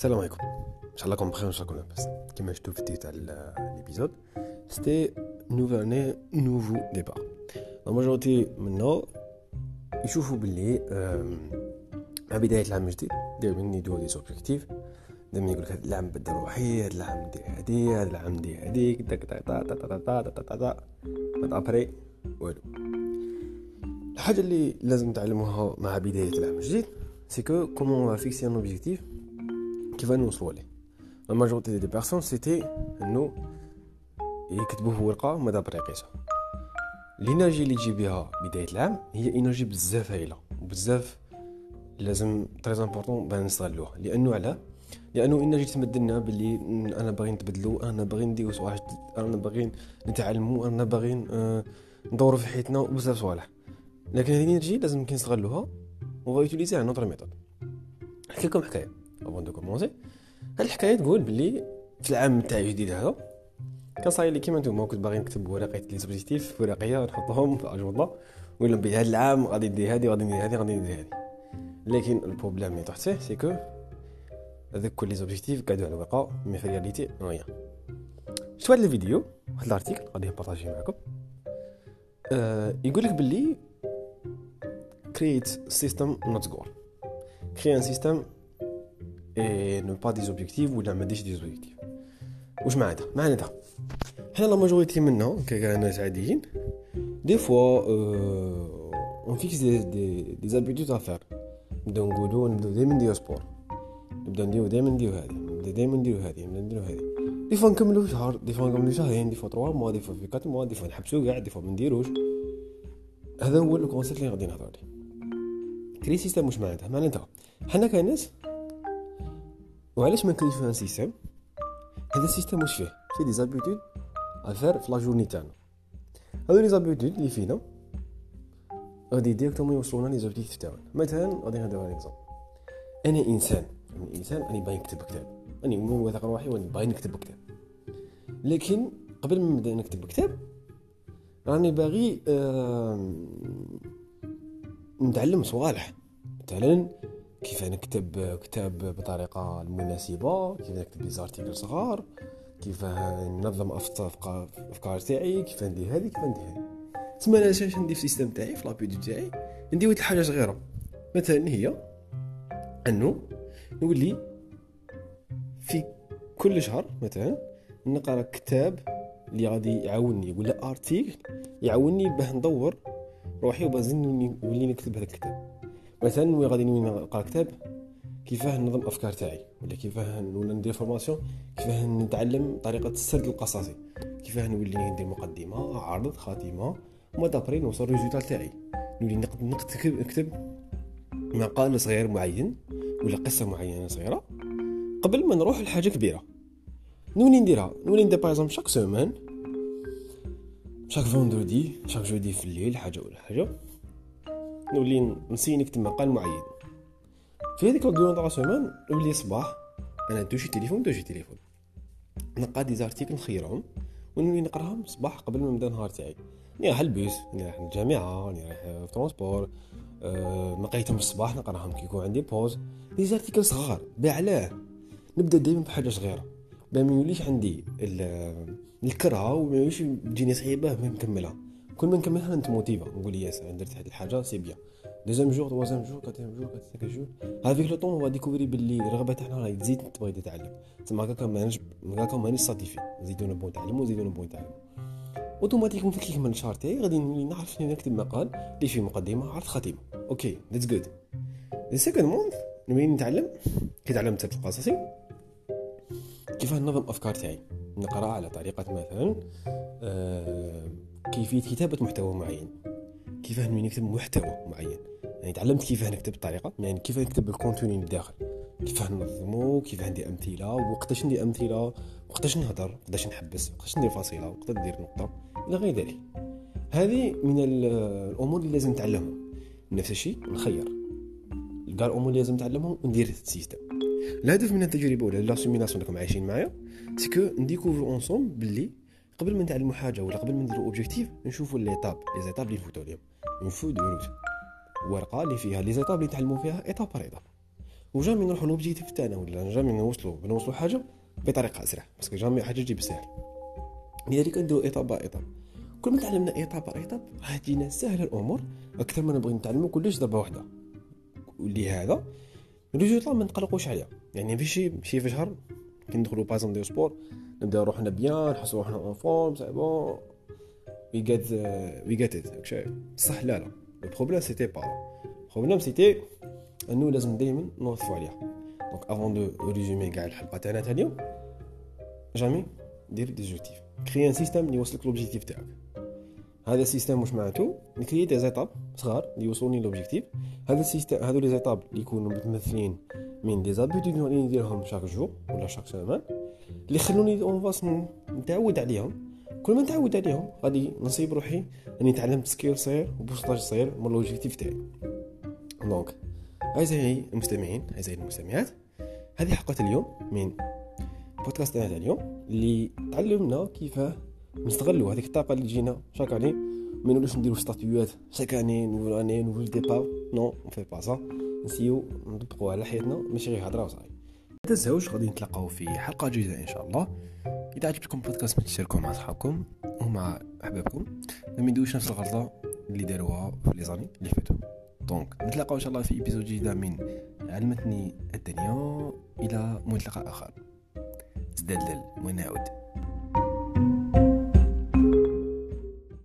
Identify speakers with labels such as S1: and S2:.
S1: السلام عليكم ان شاء الله راكم بخير وان شاء الله لاباس كيما شفتوا في ال titre تاع l'épisode c'était nouvelle année nouveau départ la majorité منا يشوفوا باللي مع بدايه العام الجديد دايما يدوا des objectifs دائما يقول لك هذا العام بدل روحي هذا العام ندير هادي هذا العام ندير هاديك داك تا تا تا تا تا تا تا تا بعد après والو الحاجة اللي لازم تعلموها مع بدايه العام الجديد c'est que comment fixer un objectif كيف نوصلوا ليه la majorité des personnes c'était انه يكتبوه في ورقه ماذا برا يقيسها ال énergie اللي تجي بها بدايه العام هي énergie بزاف هايله وبزاف لازم très important بان نستغلوها لأنه علاه لأنه énergie تمدلنا باللي أنا باغي نتبدلو أنا باغي نديرو صوالح أنا باغي نتعلمو أنا باغي ندورو في حياتنا وبزاف صوالح لكن هذه ال énergie لازم كي نستغلوها وغا utiliser une autre méthode نحكي لكم حكايه avant de commencer هاد الحكاية تقول بلي في العام تاعي الجديد هذا كان صاير لي كيما نتوما كنت باغي نكتب ورقه les objectifs في ورقية نحطهم في اجنده ونقول لهم هذا العام غادي ندير هادي غادي ندير هادي غادي ندير هادي. لكن ال problème اللي طحت فيه c'est que هذوك كل les objectifs قعدوا على الورقه mais في réalité rien شفت هذا الفيديو؟ واحد ال article غادي ن partager ه معكم. آه يقول لك باللي create system not goal. Créer un système et ne pas des objectifs ولا ما ديش des objectifs واش معناتها معناتها حنا la majorité منا كناس عاديين des fois on fixe des des des habitudes à faire نبداو نقولو نبداو دايما نديرو sport نبداو نديرو دايما نديرو هادي نبداو دايما نديرو هادي نبداو نديرو هادي des fois نكملو شهر des fois نكملو شهرين des fois 3 mois des fois في 4 mois des fois نحبسو كاع des fois ما نديروش هذا هو ال concept اللي غادي نهضر عليه create system واش معناتها معناتها حنا كناس وعلاش ما ن créer ش un système هذا ال système واش فيه؟ c'est des habitudes à faire في la journée تاعنا هادو les habitudes اللي فينا غادي directement يوصلونا les objectifs تاعنا مثلا غادي نهضروا على exemple أنا انسان أنا انسان راني باغي نكتب كتاب راني واثق روحي راني باغي نكتب كتاب لكن قبل ما نبدا نكتب كتاب راني باغي آه نتعلم صوالح. مثلا كيف نكتب كتاب بطريقة المناسبة كيف نكتب لي صغار كيف ننظم افكار تاعي كيف ندير هذه كيف ندير هذه. تسمى أنا اش ندير في ال système تاعي في l'habitude تاعي ندير واحد الحاجة صغيرة. مثلا هي أنه نولي في كل شهر مثلا نقرأ كتاب اللي غادي يعاوني ولا article يعاوني باه ندور روحي و besoin نولي نكتب هذا الكتاب. مثلا oui غادي نقرأ كتاب كيفاه ننظم أفكار تاعي؟ ولا كيفاه ولا ندير formation؟ كيفاه نتعلم طريقة السرد القصصي؟ كيفاه نولي ندير مقدمة عرض خاتمة؟ وما دابري نوصل ال résultat تاعي. نولي نكتب نكتب مقال صغير معين ولا قصة معينة صغيرة قبل ما نروح لحاجة كبيرة. نولي نديرها. نولي ندير par chaque semaine chaque vendredi chaque jeudi في الليل حاجة ولا حاجة. نولي n'essayي نكتب مقال معين في هذيك الدورة تاع سومان نولي صباح أنا دوشي تليفون دوشي تليفون نقا des articles نخيرهم ونولي نقراهم صباح قبل ما نبدا النهار تاعي. ني راح البيس ني راح الجامعة ني راح في transport أه ما قريتهم الصباح نقراهم كي يكون عندي pause. des articles صغار بعلاه نبدا دائما بحاجة صغيرة. ما يوليش عندي الكرهه وما يوليش تجيني صعيبة ما نكملها. كل ما نكملها نت motiva نقول yes درت هذه الحاجة c'est bien. deuxième jour troisième jour quatrième jour quatrième jour. avec le temps on découvrir باللي الرغبه تاعنا راهي تزيد تبغي تتعلم. تسمى هكاك مانيش هكاك مانيش satisfaits نزيدو نبغيو نتعلمو نزيدو نبغيو نتعلمو. automatiquement في كيكمل الشهر تاعي غادي نعرف نكتب مقال اللي فيه مقدمة عرض خاتمة. okay that's good the second month نولي نتعلم. كي تعلمت القصصي كيف ننظم افكار تاعي؟ نقرأ على طريقة مثلا آه كيفية كتابة محتوى معين. كيف نولي نكتب محتوى معين؟ يعني تعلمت كيف نكتب بطريقه يعني كيف نكتب ال contenu من الداخل كيف ننظمو كيف ندير أمثلة وقتاش ندير أمثلة وقتاش نهضر وقتاش نحبس وقتاش ندير فاصله وقتاش ندير نقطة إلى غير ذلك. هذه من الأمور اللي لازم نتعلمها نفس الشيء نخير. كاع الأمور اللي لازم نتعلمهم وندير ال système. الهدف من التجربة ولا la simulation راكم عايشين معايا ce qu'on ن découvrو ensemble باللي قبل ما نتعلموا حاجة ولا قبل ما نديروا objectif نشوفوا l'étape les étapes اللي نفوتوا لهم نفوت route ورقة اللي فيها les étapes اللي نتعلموا فيها étape par étape و jamais نروحوا l'objectif تاعنا ولا jamais نوصلوا نوصلوا حاجة بطريقة أسرع parce que jamais حاجة تجي بسهل لذلك نديرو étape par étape كل ما تعلمنا étape par étape راح تجينا سهله الأمور أكثر ما نبغي نتعلمو كلش ضربة واحدة. ولهذا ال résultat ما نقلقوش عليها. يعني في شي شي في شهر. كي بازون ديو سبور نبدأ روحنا بيان نحسو روحنا اون فورم سي بون وي جيت وي جيت ات صح لا لا. بروبليم سيتي با بروبليم سيتي انه لازم دائما نوظفو عليها. دونك افون دو ريزومي كاع الحلقة تاعنا تاع اليوم جامي دير دي زوبجيكتيف كري ان سيستيم اللي يوصلك لوبجيكتيف تاعك. هذا السيستم واش معناتو نكري دي زيتاب صغار اللي يوصلوني لوبجيكتيف هذا السيستم هذو لي زيتاب اللي يكونوا متمثلين من des habitudes اللي نديرهم chaque jour ولا chaque semaine اللي يخلوني en face نتعود عليهم. كل ما نتعود عليهم غادي نصيب روحي اني تعلمت skill صغير و pourcentage صغير من l'objectif تاعي. donc أعزائي المستمعين أعزائي المستمعات هذه حلقة اليوم من بودكاست تاع اليوم اللي تعلمنا كيف نستغلوا هذيك الطاقة اللي تجينا chaque année ما نديرو ستاتيوات chaque année nouvelle année nouveau départ. non on fait pas ça ن essayو نطبقوا على حياتنا ماشي غير هضرة وصاي ما تنساوش غادي نتلاقاو في حلقة جديدة إن شاء الله. إذا عجبتكم البودكاست تشاركوه مع اصحابكم ومع أحبابكم. ما يديروش نفس الغلطة اللي داروها في les années اللي فاتوا. donc نتلاقاو إن شاء الله في épisode جديدة من علمتني الدنيا. إلى ملتقى آخر. زدلل ونعود.